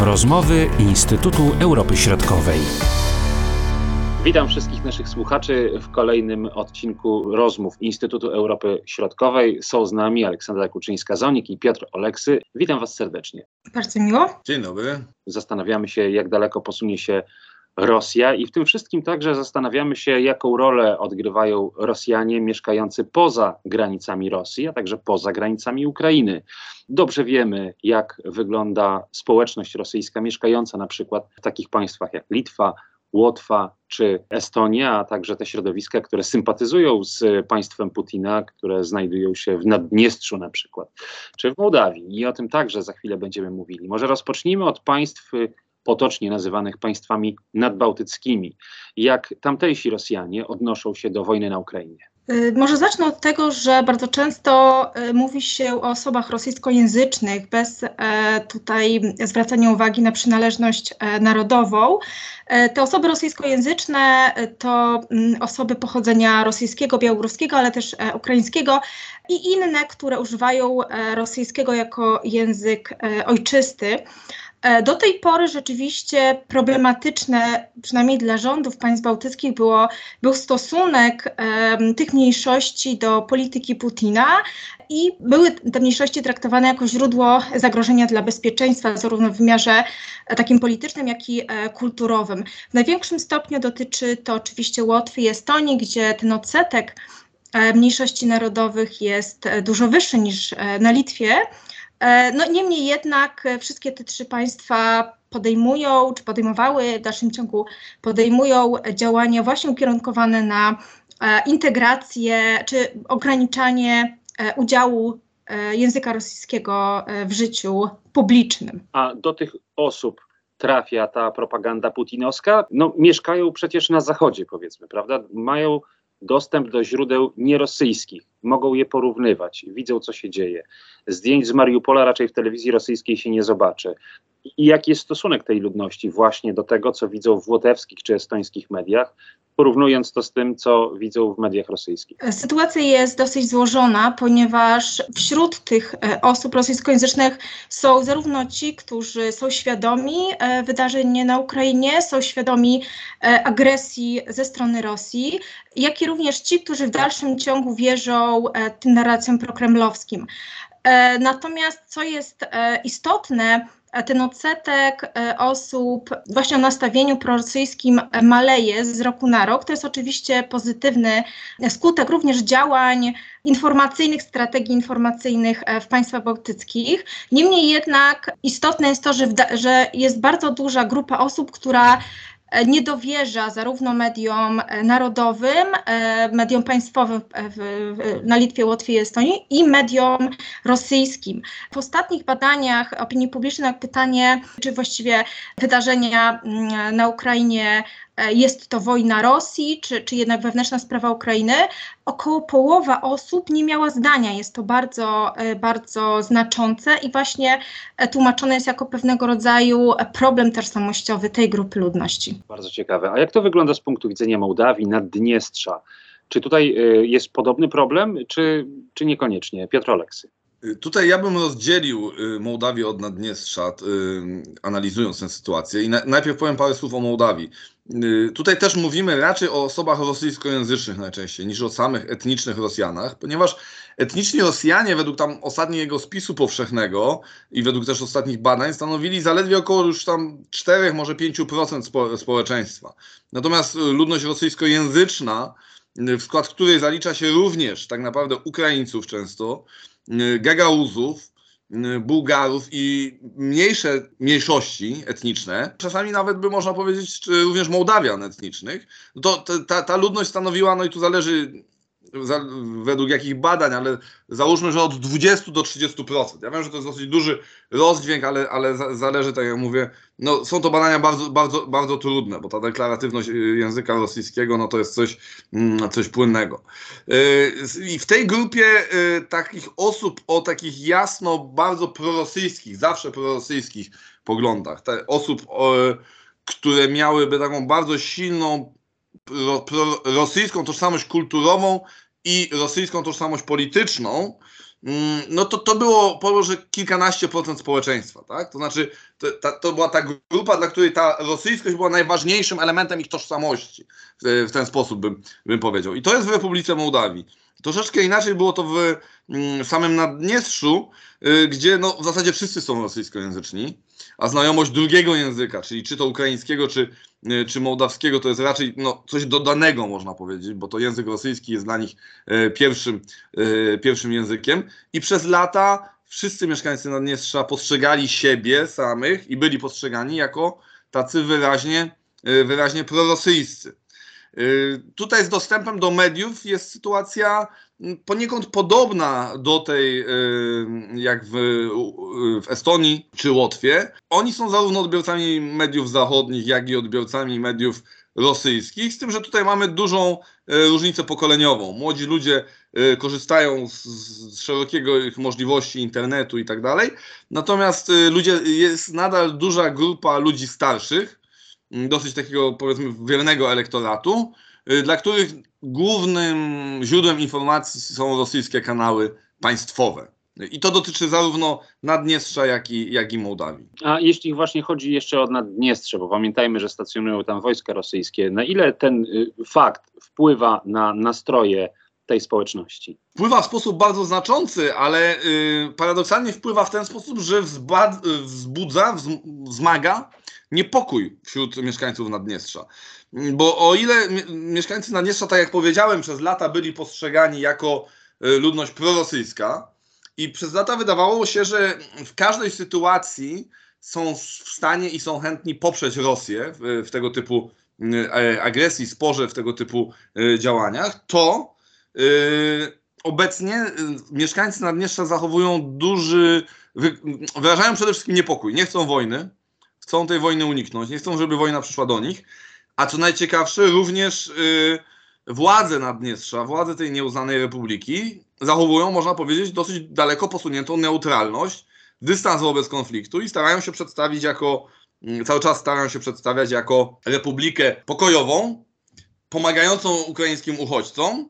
Rozmowy Instytutu Europy Środkowej. Witam wszystkich naszych słuchaczy w kolejnym odcinku rozmów Instytutu Europy Środkowej. Są z nami Aleksandra Kuczyńska-Zonik i Piotr Oleksy. Witam Was serdecznie. Bardzo miło. Dzień dobry. Zastanawiamy się, jak daleko posunie się Rosja i w tym wszystkim także zastanawiamy się, jaką rolę odgrywają Rosjanie mieszkający poza granicami Rosji, a także poza granicami Ukrainy. Dobrze wiemy, jak wygląda społeczność rosyjska mieszkająca na przykład w takich państwach jak Litwa, Łotwa czy Estonia, a także te środowiska, które sympatyzują z państwem Putina, które znajdują się w Naddniestrzu na przykład, czy w Mołdawii. I o tym także za chwilę będziemy mówili. Może rozpocznijmy od państw potocznie nazywanych państwami nadbałtyckimi. Jak tamtejsi Rosjanie odnoszą się do wojny na Ukrainie? Y, może zacznę od tego, że bardzo często y, mówi się o osobach rosyjskojęzycznych bez e, tutaj zwracania uwagi na przynależność e, narodową. E, te osoby rosyjskojęzyczne to mm, osoby pochodzenia rosyjskiego, białoruskiego, ale też ukraińskiego i inne, które używają rosyjskiego jako język ojczysty. E, do tej pory rzeczywiście problematyczne, przynajmniej dla rządów państw bałtyckich, było, był stosunek um, tych mniejszości do polityki Putina i były te mniejszości traktowane jako źródło zagrożenia dla bezpieczeństwa, zarówno w wymiarze e, takim politycznym, jak i e, kulturowym. W największym stopniu dotyczy to oczywiście Łotwy i Estonii, gdzie ten odsetek e, mniejszości narodowych jest dużo wyższy niż na Litwie. E, no niemniej jednak e, wszystkie te trzy państwa podejmują, czy podejmowały w dalszym ciągu podejmują działania właśnie ukierunkowane na e, integrację, czy ograniczanie udziału języka rosyjskiego w życiu publicznym. A do tych osób trafia ta propaganda putinowska? No mieszkają przecież na zachodzie powiedzmy, prawda? Mają dostęp do źródeł nierosyjskich, mogą je porównywać, widzą co się dzieje. Zdjęć z Mariupola raczej w telewizji rosyjskiej się nie zobaczy. I jaki jest stosunek tej ludności właśnie do tego, co widzą w łotewskich czy estońskich mediach, porównując to z tym, co widzą w mediach rosyjskich? Sytuacja jest dosyć złożona, ponieważ wśród tych e, osób rosyjskojęzycznych są zarówno ci, którzy są świadomi e, wydarzeń na Ukrainie, są świadomi e, agresji ze strony Rosji, jak i również ci, którzy w dalszym ciągu wierzą tym narracjom prokremlowskim. Natomiast co jest istotne, ten odsetek e, osób właśnie o nastawieniu prorosyjskim maleje z roku na rok. To jest oczywiście pozytywny skutek również działań informacyjnych, strategii informacyjnych e, w państwach bałtyckich. Niemniej jednak istotne jest to, że, że jest bardzo duża grupa osób, która E, nie dowierza zarówno mediom e, narodowym, e, mediom państwowym na Litwie, Łotwie i Estonii i mediom rosyjskim. W ostatnich badaniach opinii publicznej na pytanie, czy właściwie wydarzenia mm, na Ukrainie E, jest to wojna Rosji, czy, czy jednak wewnętrzna sprawa Ukrainy, około połowa osób nie miała zdania. Jest to bardzo, e, bardzo znaczące i właśnie e, tłumaczone jest jako pewnego rodzaju problem tożsamościowy tej grupy ludności. Bardzo ciekawe. A jak to wygląda z punktu widzenia Mołdawii, Naddniestrza? Czy tutaj jest podobny problem, czy, czy niekoniecznie? Piotr Oleksy. Y, tutaj ja bym rozdzielił y, Mołdawię od Naddniestrza, y, analizując tę sytuację. I najpierw powiem parę słów o Mołdawii. Tutaj też mówimy raczej o osobach rosyjskojęzycznych najczęściej niż o samych etnicznych Rosjanach, ponieważ etniczni Rosjanie według tam ostatniego spisu powszechnego i według też ostatnich badań stanowili zaledwie około już tam 4, może 5% społeczeństwa. Natomiast ludność rosyjskojęzyczna, w skład której zalicza się również tak naprawdę Ukraińców często, Y, Gagauzów, y, Bułgarów i mniejsze mniejszości etniczne, czasami nawet by można powiedzieć również Mołdawian etnicznych, to ta, ta ludność stanowiła, no i tu zależy za, według jakich badań, ale załóżmy, że od 20 do 30%. Ja wiem, że to jest dosyć duży rozdźwięk, ale, ale za, zależy, tak jak mówię, no, są to badania bardzo, bardzo, bardzo trudne, bo ta deklaratywność języka rosyjskiego no, to jest coś, mm, coś płynnego. Yy, I w tej grupie yy, takich osób o takich jasno bardzo prorosyjskich, zawsze prorosyjskich poglądach, osób, które miałyby taką bardzo silną rosyjską tożsamość kulturową i rosyjską tożsamość polityczną, mm, no to to było może kilkanaście procent społeczeństwa, tak? To znaczy, to, ta, to była ta grupa, dla której ta rosyjskość była najważniejszym elementem ich tożsamości, w, w ten sposób bym, bym powiedział. I to jest w Republice Mołdawii. Troszeczkę inaczej było to w, mm, w samym Naddniestrzu, y, gdzie no, w zasadzie wszyscy są rosyjskojęzyczni, a znajomość drugiego języka, czyli czy to ukraińskiego, czy, y, czy mołdawskiego, to jest raczej no, coś dodanego, można powiedzieć, bo to język rosyjski jest dla nich y, pierwszym, pierwszym językiem. I przez lata wszyscy mieszkańcy Naddniestrza postrzegali siebie samych i byli postrzegani jako tacy wyraźnie, wyraźnie prorosyjscy. Tutaj z dostępem do mediów jest sytuacja poniekąd podobna do tej, y, jak w, w, Estonii czy Łotwie. Oni są zarówno odbiorcami mediów zachodnich, jak i odbiorcami mediów rosyjskich, z tym, że tutaj mamy dużą y, różnicę pokoleniową. Młodzi ludzie korzystają z, z szerokiego ich możliwości internetu i tak dalej, natomiast ludzie, jest nadal duża grupa ludzi starszych, dosyć takiego powiedzmy wiernego elektoratu, y, dla których głównym źródłem informacji są rosyjskie kanały państwowe. I to dotyczy zarówno Naddniestrza, jak i, jak i Mołdawii. A jeśli właśnie chodzi jeszcze o Naddniestrze, bo pamiętajmy, że stacjonują tam wojska rosyjskie, na ile ten y, fakt wpływa na nastroje tej społeczności? Wpływa w sposób bardzo znaczący, ale y, paradoksalnie wpływa w ten sposób, że wzbudza, wzmaga niepokój wśród mieszkańców Naddniestrza. Bo o ile mieszkańcy Naddniestrza, tak jak powiedziałem, przez lata byli postrzegani jako y, ludność prorosyjska i przez lata wydawało się, że w każdej sytuacji są w stanie i są chętni poprzeć Rosję w, w tego typu y, agresji, sporze, w tego typu y, działaniach, to yy, obecnie mieszkańcy Naddniestrza zachowują duży, wyrażają przede wszystkim niepokój. Nie chcą wojny, chcą tej wojny uniknąć, nie chcą, żeby wojna przyszła do nich. A co najciekawsze, również yy, władze Naddniestrza, władze tej nieuznanej republiki zachowują, można powiedzieć, dosyć daleko posuniętą neutralność, dystans wobec konfliktu i starają się przedstawić jako, yy, cały czas starają się przedstawiać jako republikę pokojową, pomagającą ukraińskim uchodźcom,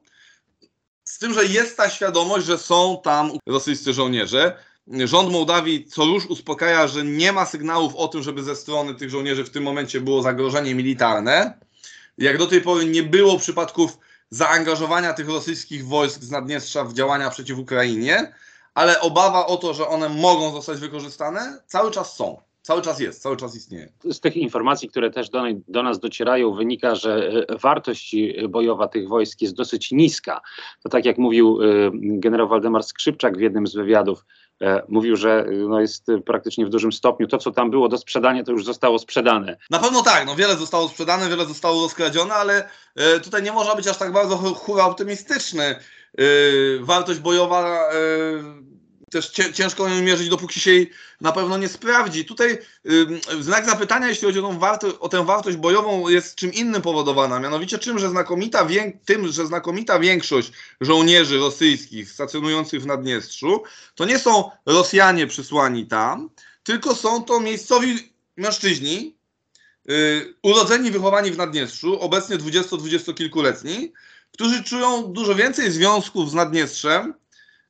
z tym, że jest ta świadomość, że są tam rosyjscy żołnierze, Rząd Mołdawii co rusz uspokaja, że nie ma sygnałów o tym, żeby ze strony tych żołnierzy w tym momencie było zagrożenie militarne. Jak do tej pory nie było przypadków zaangażowania tych rosyjskich wojsk z Naddniestrza w działania przeciw Ukrainie, ale obawa o to, że one mogą zostać wykorzystane, cały czas są. Cały czas jest, cały czas istnieje. Z tych informacji, które też do, do, nas docierają, wynika, że e, wartość bojowa tych wojsk jest dosyć niska. To tak jak mówił e, generał Waldemar Skrzypczak w jednym z wywiadów, E, mówił, że no jest praktycznie w dużym stopniu to, co tam było do sprzedania, to już zostało sprzedane. Na pewno tak, no wiele zostało sprzedane, wiele zostało rozkradzione, ale e, tutaj nie można być aż tak bardzo hura optymistyczny. E, wartość bojowa też ciężko ją mierzyć, dopóki się jej na pewno nie sprawdzi. Tutaj y, znak zapytania, jeśli chodzi o, tą warto, o tę wartość bojową, jest czym innym powodowana. Mianowicie czym, że znakomita tym, że znakomita większość żołnierzy rosyjskich stacjonujących w Naddniestrzu to nie są Rosjanie przysłani tam, tylko są to miejscowi mężczyźni, y, urodzeni, wychowani w Naddniestrzu, obecnie 20-20 kilkuletni, którzy czują dużo więcej związków z Naddniestrzem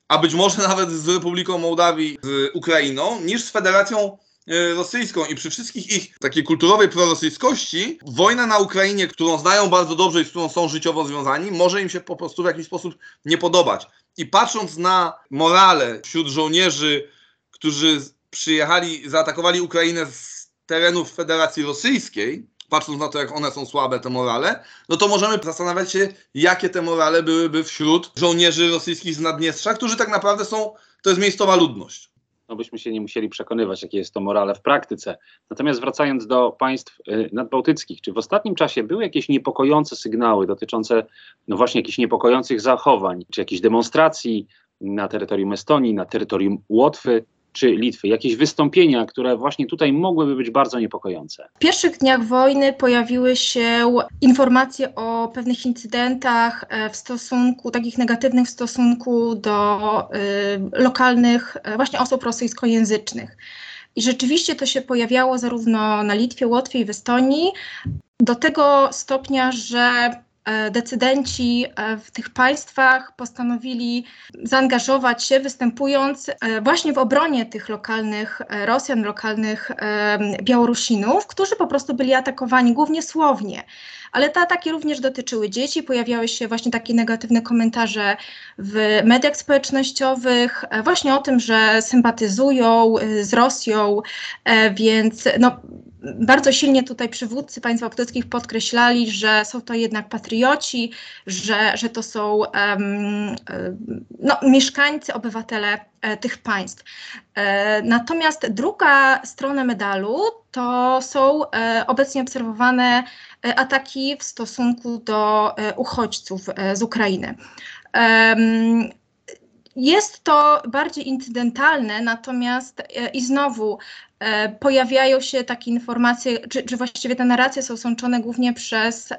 a być może nawet z Republiką Mołdawii, z Ukrainą, niż z Federacją e, rosyjską i przy wszystkich ich takiej kulturowej prorosyjskości, wojna na Ukrainie, którą znają bardzo dobrze i z którą są życiowo związani, może im się po prostu w jakiś sposób nie podobać. I patrząc na morale wśród żołnierzy, którzy przyjechali, zaatakowali Ukrainę z terenów Federacji Rosyjskiej, patrząc na to, jak one są słabe, te morale, no to możemy zastanawiać się, jakie te morale byłyby wśród żołnierzy rosyjskich z Naddniestrza, którzy tak naprawdę są, to jest miejscowa ludność. No byśmy się nie musieli przekonywać, jakie jest to morale w praktyce. Natomiast wracając do państw y, nadbałtyckich, czy w ostatnim czasie były jakieś niepokojące sygnały dotyczące no właśnie jakichś niepokojących zachowań, czy jakichś demonstracji na terytorium Estonii, na terytorium Łotwy, czy Litwy, jakieś wystąpienia, które właśnie tutaj mogłyby być bardzo niepokojące? W pierwszych dniach wojny pojawiły się informacje o pewnych incydentach e, w stosunku, takich negatywnych w stosunku do y, lokalnych e, właśnie osób rosyjskojęzycznych. I rzeczywiście to się pojawiało zarówno na Litwie, Łotwie i w Estonii, do tego stopnia, że decydenci w tych państwach postanowili zaangażować się, występując właśnie w obronie tych lokalnych Rosjan, lokalnych Białorusinów, którzy po prostu byli atakowani głównie słownie ale te ataki również dotyczyły dzieci. Pojawiały się właśnie takie negatywne komentarze w mediach społecznościowych, e, właśnie o tym, że sympatyzują e, z Rosją, e, więc no, bardzo silnie tutaj przywódcy państw bałtyckich podkreślali, że są to jednak patrioci, że, że to są um, no, mieszkańcy, obywatele tych państw. Natomiast druga strona medalu to są obecnie obserwowane ataki w stosunku do uchodźców z Ukrainy. Jest to bardziej incydentalne, natomiast i znowu E, pojawiają się takie informacje, czy, czy właściwie te narracje są sączone głównie przez,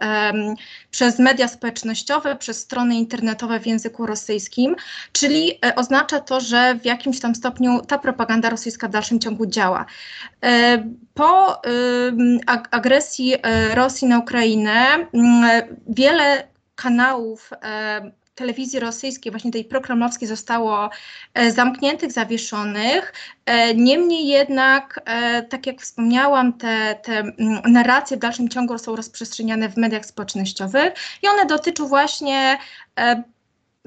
przez media społecznościowe, przez strony internetowe w języku rosyjskim, czyli e, oznacza to, że w jakimś tam stopniu ta propaganda rosyjska w dalszym ciągu działa. E, po agresji e, Rosji na Ukrainę wiele kanałów e, telewizji rosyjskiej, właśnie tej prokremlowskiej zostało e, zamkniętych, zawieszonych. E, niemniej jednak, e, tak jak wspomniałam, te, te narracje w dalszym ciągu są rozprzestrzeniane w mediach społecznościowych i one dotyczą właśnie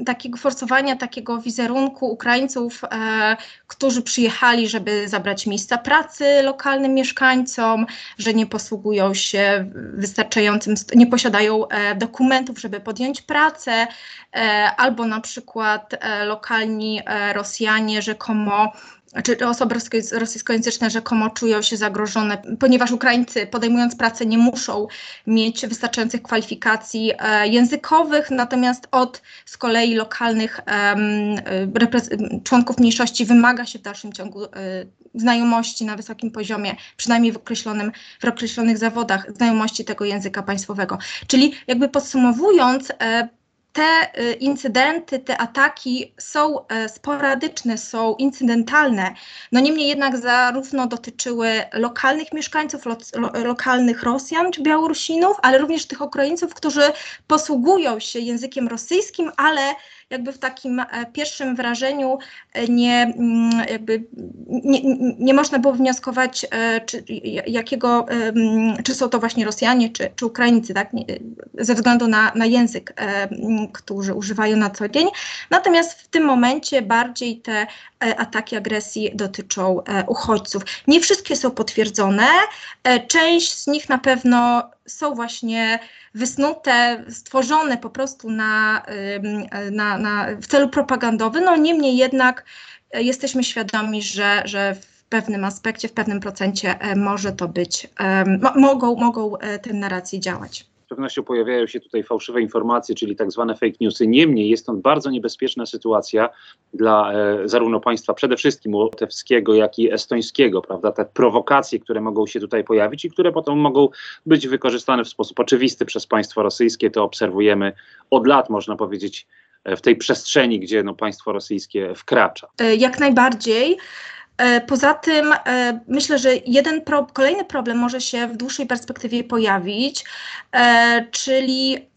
takiego forsowania takiego wizerunku Ukraińców, e, którzy przyjechali, żeby zabrać miejsca pracy lokalnym mieszkańcom, że nie posługują się wystarczającym, nie posiadają e, dokumentów, żeby podjąć pracę, e, albo na przykład e, lokalni e, Rosjanie rzekomo czy osoby rosyjskojęzyczne rzekomo czują się zagrożone, ponieważ Ukraińcy podejmując pracę nie muszą mieć wystarczających kwalifikacji e, językowych, natomiast od z kolei lokalnych członków mniejszości wymaga się w dalszym ciągu e, znajomości na wysokim poziomie, przynajmniej w, określonym, w określonych zawodach, znajomości tego języka państwowego. Czyli jakby podsumowując, e, te y, incydenty, te ataki są e, sporadyczne, są incydentalne. No niemniej jednak zarówno dotyczyły lokalnych mieszkańców, lo, lokalnych Rosjan czy Białorusinów, ale również tych Ukraińców, którzy posługują się językiem rosyjskim, ale jakby w takim e, pierwszym wrażeniu e, nie, mm, jakby nie, nie można było wnioskować, e, czy, jakiego, czy są to właśnie Rosjanie, czy, czy Ukraińcy, tak? ze względu na, na język, który używają na co dzień. Natomiast w tym momencie bardziej te ataki agresji dotyczą uchodźców. Nie wszystkie są potwierdzone. Część z nich na pewno są właśnie wysnute, stworzone po prostu na, na, na, w celu propagandowym. No niemniej jednak e, jesteśmy świadomi, że, że w pewnym aspekcie, w pewnym procencie e, może to być, mogą, mogą e, te narracje działać pewnością pojawiają się tutaj fałszywe informacje, czyli tak zwane fake newsy. Niemniej jest to bardzo niebezpieczna sytuacja dla e, zarówno państwa przede wszystkim łotewskiego, jak i estońskiego, prawda? Te prowokacje, które mogą się tutaj pojawić i które potem mogą być wykorzystane w sposób oczywisty przez państwo rosyjskie, to obserwujemy od lat, można powiedzieć, e, w tej przestrzeni, gdzie no, państwo rosyjskie wkracza. E, jak najbardziej. E, poza tym e, myślę, że jeden pro, kolejny problem może się w dłuższej perspektywie pojawić, e, czyli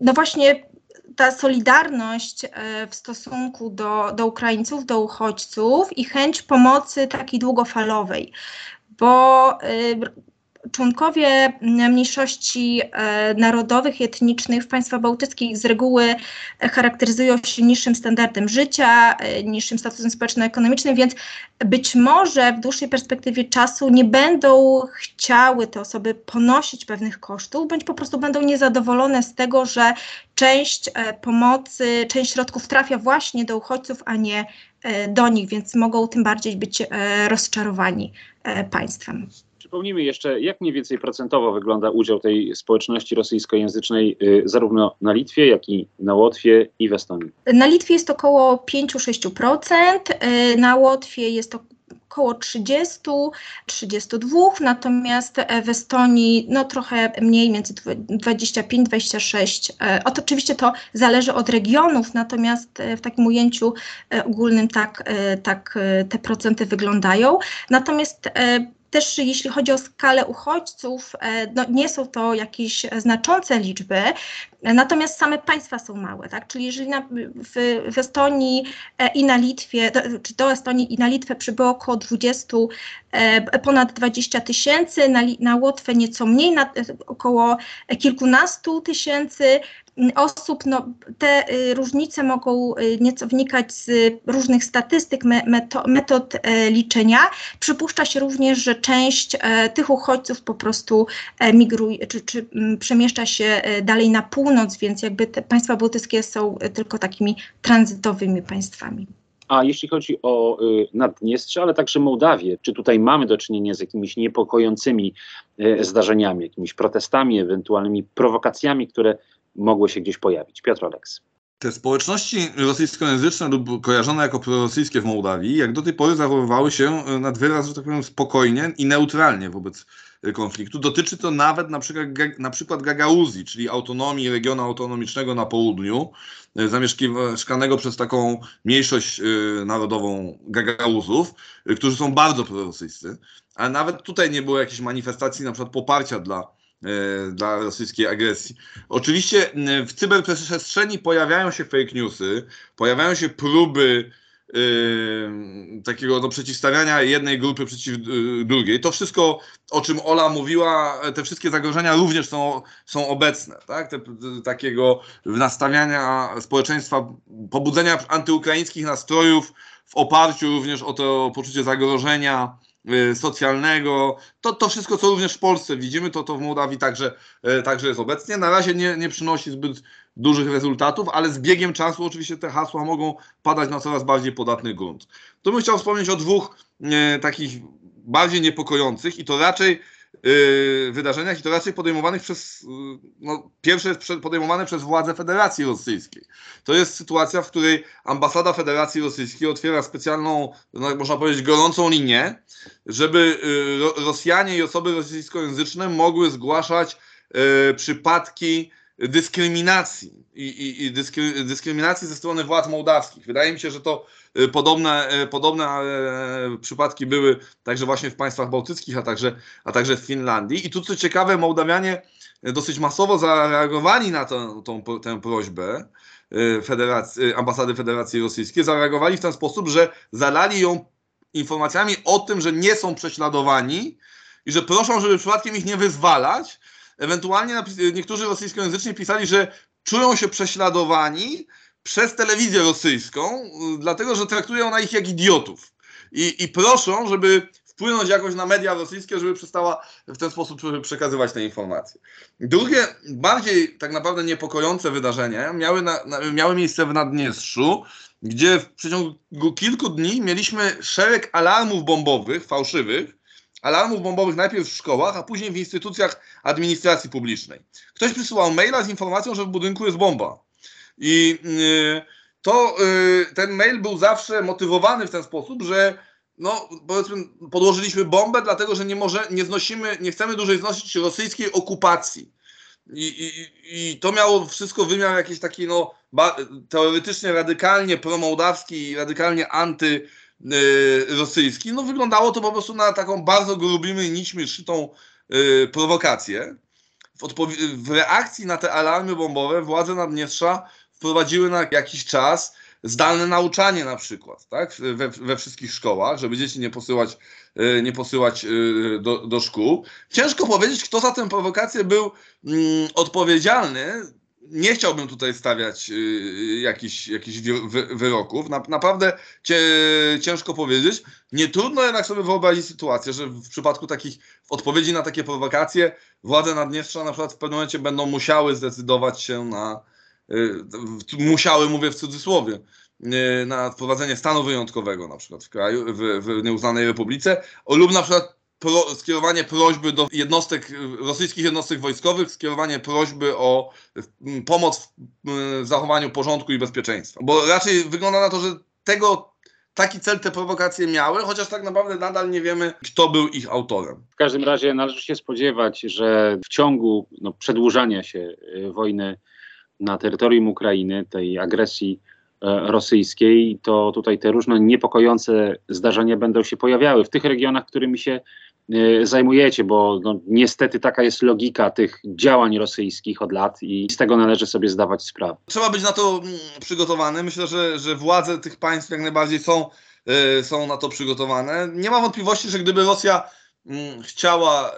no właśnie ta solidarność w stosunku do, do Ukraińców, do uchodźców i chęć pomocy takiej długofalowej, bo członkowie mniejszości e, narodowych i etnicznych w państwach bałtyckich z reguły charakteryzują się niższym standardem życia, e, niższym statusem społeczno-ekonomicznym, więc być może w dłuższej perspektywie czasu nie będą chciały te osoby ponosić pewnych kosztów, bądź po prostu będą niezadowolone z tego, że część e, pomocy, część środków trafia właśnie do uchodźców, a nie do nich, więc mogą tym bardziej być rozczarowani państwem. Przypomnijmy jeszcze, jak mniej więcej procentowo wygląda udział tej społeczności rosyjskojęzycznej y, zarówno na Litwie, jak i na Łotwie i w Estonii. Na Litwie jest około 5-6%, y, na Łotwie jest około 30, 32, natomiast w Estonii no trochę mniej, między 25-26. E, oczywiście to zależy od regionów, natomiast e, w takim ujęciu ogólnym tak, tak te procenty wyglądają. Natomiast też jeśli chodzi o skalę uchodźców, e, no nie są to jakieś znaczące liczby, Natomiast same państwa są małe, tak? Czyli jeżeli na, w, w Estonii e, i na Litwie, do, czy do Estonii i na Litwę przybyło około 20, e, ponad 20 tysięcy, na, na Łotwę nieco mniej, na, około kilkunastu tysięcy, osób, no, te y, różnice mogą y, nieco wynikać z różnych statystyk, me, meto, metod e, liczenia. Przypuszcza się również, że część e, tych uchodźców po prostu e, migruje, czy, czy przemieszcza się e, dalej na północ, więc jakby te państwa bałtyckie są e, tylko takimi tranzytowymi państwami. A jeśli chodzi o y, Naddniestrze, ale także Mołdawię, czy tutaj mamy do czynienia z jakimiś niepokojącymi y, zdarzeniami, jakimiś protestami, ewentualnymi prowokacjami, które mogły się gdzieś pojawić? Piotr Oleks. Te społeczności rosyjskojęzyczne lub kojarzone jako prorosyjskie w Mołdawii, jak do tej pory zachowywały się e, nad wyraz, że tak powiem, spokojnie i neutralnie wobec e, konfliktu. Dotyczy to nawet na przykład, na przykład Gagauzji, czyli autonomii regionu autonomicznego na południu, e, zamieszkanego przez taką mniejszość narodową Gagauzów, którzy są bardzo prorosyjscy. Ale nawet tutaj nie było jakiejś manifestacji na przykład poparcia dla dla rosyjskiej agresji. Oczywiście w cyberprzestrzeni pojawiają się fake newsy, pojawiają się próby Yy, takiego no, przeciwstawiania jednej grupy przeciw drugiej. To wszystko, o czym Ola mówiła, te wszystkie zagrożenia również są, są obecne. Tak? Te, te, takiego nastawiania społeczeństwa, pobudzenia antyukraińskich nastrojów w oparciu również o to poczucie zagrożenia socjalnego. To, to wszystko, co również w Polsce widzimy, to, to w Mołdawii także, y, także jest obecnie. Na razie nie, nie przynosi zbyt dużych rezultatów, ale z biegiem czasu oczywiście te hasła mogą padać na coraz bardziej podatny grunt. Tu bym chciał wspomnieć o dwóch e, takich bardziej niepokojących i to raczej wydarzeniach i to raczej podejmowanych przez, yy, no, pierwsze podejmowane przez władze Federacji Rosyjskiej. To jest sytuacja, w której ambasada Federacji Rosyjskiej otwiera specjalną, no, można powiedzieć, gorącą linię, żeby yy, Rosjanie i osoby rosyjskojęzyczne mogły zgłaszać przypadki dyskryminacji i, i, i dyskry, dyskryminacji ze strony władz mołdawskich. Wydaje mi się, że to y, podobne, y, podobne e, przypadki były także właśnie w państwach bałtyckich, a także, a także w Finlandii. I tu co ciekawe, Mołdawianie dosyć masowo zareagowali na to, tą, tę prośbę Federacji, ambasady Federacji Rosyjskiej. Zareagowali w ten sposób, że zalali ją informacjami o tym, że nie są prześladowani i że proszą, żeby przypadkiem ich nie wyzwalać, Ewentualnie niektórzy rosyjskojęzyczni pisali, że czują się prześladowani przez telewizję rosyjską, dlatego że traktuje ona ich jak idiotów. I, i proszą, żeby wpłynąć jakoś na media rosyjskie, żeby przestała w ten sposób przekazywać te informacje. Drugie, bardziej tak naprawdę niepokojące wydarzenie miały, na, na, miały miejsce w Naddniestrzu, gdzie w przeciągu kilku dni mieliśmy szereg alarmów bombowych, fałszywych, alarmów bombowych najpierw w szkołach, a później w instytucjach administracji publicznej. Ktoś przysyłał maila z informacją, że w budynku jest bomba. I yy, to yy, ten mail był zawsze motywowany w ten sposób, że no, powiedzmy, podłożyliśmy bombę, dlatego że nie, może, nie znosimy, nie chcemy dłużej znosić rosyjskiej okupacji. I, i, I to miało wszystko wymiar jakiś taki, no, teoretycznie radykalnie promołdawski i radykalnie anty Y, rosyjski, no wyglądało to po prostu na taką bardzo grubimi nićmi szytą y, prowokację. W, w, reakcji na te alarmy bombowe władze Naddniestrza wprowadziły na jakiś czas zdalne nauczanie na przykład, tak, we, we wszystkich szkołach, żeby dzieci nie posyłać, y, nie posyłać do, do szkół. Ciężko powiedzieć, kto za tę prowokację był mm, odpowiedzialny nie chciałbym tutaj stawiać y, jakichś, jakichś wyroków. Na, naprawdę cie, ciężko powiedzieć. Nie trudno jednak sobie wyobrazić sytuację, że w przypadku takich w odpowiedzi na takie prowokacje władze Naddniestrza na przykład w pewnym momencie będą musiały zdecydować się na y, musiały, mówię w cudzysłowie, y, na wprowadzenie stanu wyjątkowego na przykład w kraju, w, w nieuznanej republice, lub na przykład pro, skierowanie prośby do jednostek, rosyjskich jednostek wojskowych, skierowanie prośby o mm, pomoc w zachowaniu porządku i bezpieczeństwa. Bo raczej wygląda na to, że tego taki cel te prowokacje miały, chociaż tak naprawdę nadal nie wiemy, kto był ich autorem. W każdym razie należy się spodziewać, że w ciągu no, przedłużania się y, wojny na terytorium Ukrainy, tej agresji e, rosyjskiej, to tutaj te różne niepokojące zdarzenia będą się pojawiały w tych regionach, którymi się zajmujecie, bo no, niestety taka jest logika tych działań rosyjskich od lat i z tego należy sobie zdawać sprawę. Trzeba być na to mm, przygotowany. Myślę, że, że władze tych państw jak najbardziej są, y, są na to przygotowane. Nie ma wątpliwości, że gdyby Rosja mm, chciała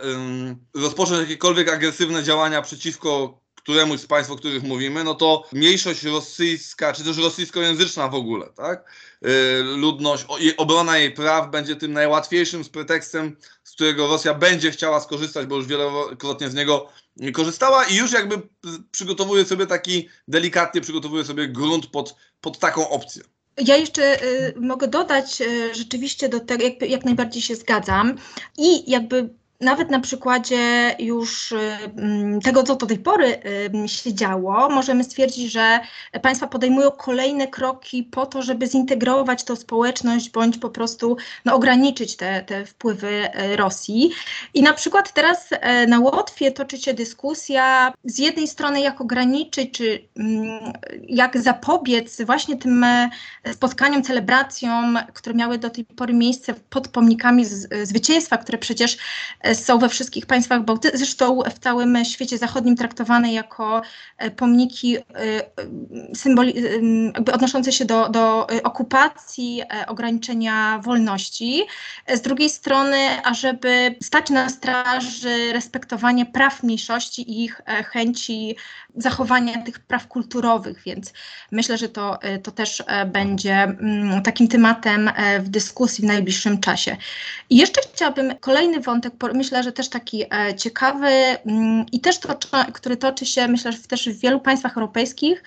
y, rozpocząć jakiekolwiek agresywne działania przeciwko któremuś z państw, o których mówimy, no to mniejszość rosyjska, czy też rosyjskojęzyczna w ogóle, tak? Y, ludność, obrona jej praw będzie tym najłatwiejszym z pretekstem, z którego Rosja będzie chciała skorzystać, bo już wielokrotnie z niego korzystała i już jakby przygotowuje sobie taki, delikatnie przygotowuje sobie grunt pod, pod taką opcję. Ja jeszcze y, mogę dodać, y, rzeczywiście do tego, jak, jak najbardziej się zgadzam i jakby nawet na przykładzie już mm, tego, co do tej pory się działo, możemy stwierdzić, że państwa podejmują kolejne kroki po to, żeby zintegrować tę społeczność bądź po prostu no, ograniczyć te, te wpływy e, Rosji. I na przykład teraz e, na Łotwie toczy się dyskusja z jednej strony, jak ograniczyć, czy mm, jak zapobiec właśnie tym e, spotkaniom, celebracjom, które miały do tej pory miejsce pod pomnikami zwycięstwa, które przecież są we wszystkich państwach bałtyckich, zresztą w całym świecie zachodnim traktowane jako e, pomniki e, symboli, jakby odnoszące się do, do okupacji, e, ograniczenia wolności. Z drugiej strony, ażeby stać na straży respektowania praw mniejszości i ich chęci zachowania tych praw kulturowych, więc myślę, że to, to też będzie mm, takim tematem w dyskusji w najbliższym czasie. I jeszcze chciałabym kolejny wątek, myślę, że też taki e, ciekawy mm, i też to, który toczy się, myślę, że też w wielu państwach europejskich,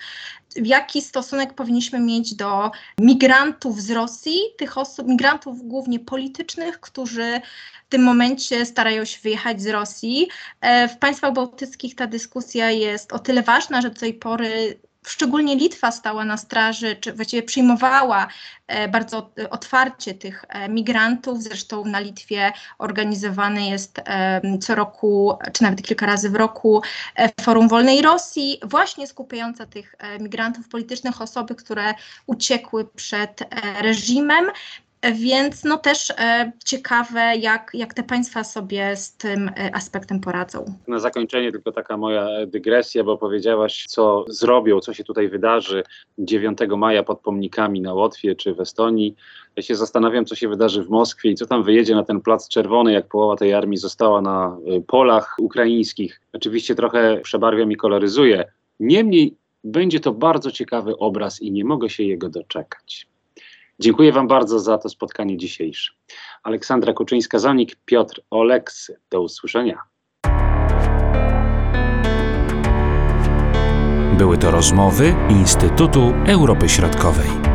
jaki stosunek powinniśmy mieć do migrantów z Rosji, tych osób, migrantów głównie politycznych, którzy w tym momencie starają się wyjechać z Rosji. E, w państwach bałtyckich ta dyskusja jest o tyle ważna, że do tej pory szczególnie Litwa stała na straży, czy właściwie przyjmowała e, bardzo otwarcie tych e, migrantów. Zresztą na Litwie organizowany jest e, co roku, czy nawet kilka razy w roku, Forum Wolnej Rosji, właśnie skupiająca tych migrantów politycznych, osoby, które uciekły przed reżimem. Więc no też e, ciekawe, jak, jak te państwa sobie z tym e, aspektem poradzą. Na zakończenie tylko taka moja dygresja, bo powiedziałaś, co zrobią, co się tutaj wydarzy 9 maja pod pomnikami na Łotwie czy w Estonii. Ja się zastanawiam, co się wydarzy w Moskwie i co tam wyjedzie na ten plac czerwony, jak połowa tej armii została na e, polach ukraińskich. Oczywiście trochę przebarwiam i koloryzuję. Niemniej będzie to bardzo ciekawy obraz i nie mogę się jego doczekać. Dziękuję Wam bardzo za to spotkanie dzisiejsze. Aleksandra Kuczyńska-Zonik, Piotr Oleksy. Do usłyszenia. Były to rozmowy Instytutu Europy Środkowej.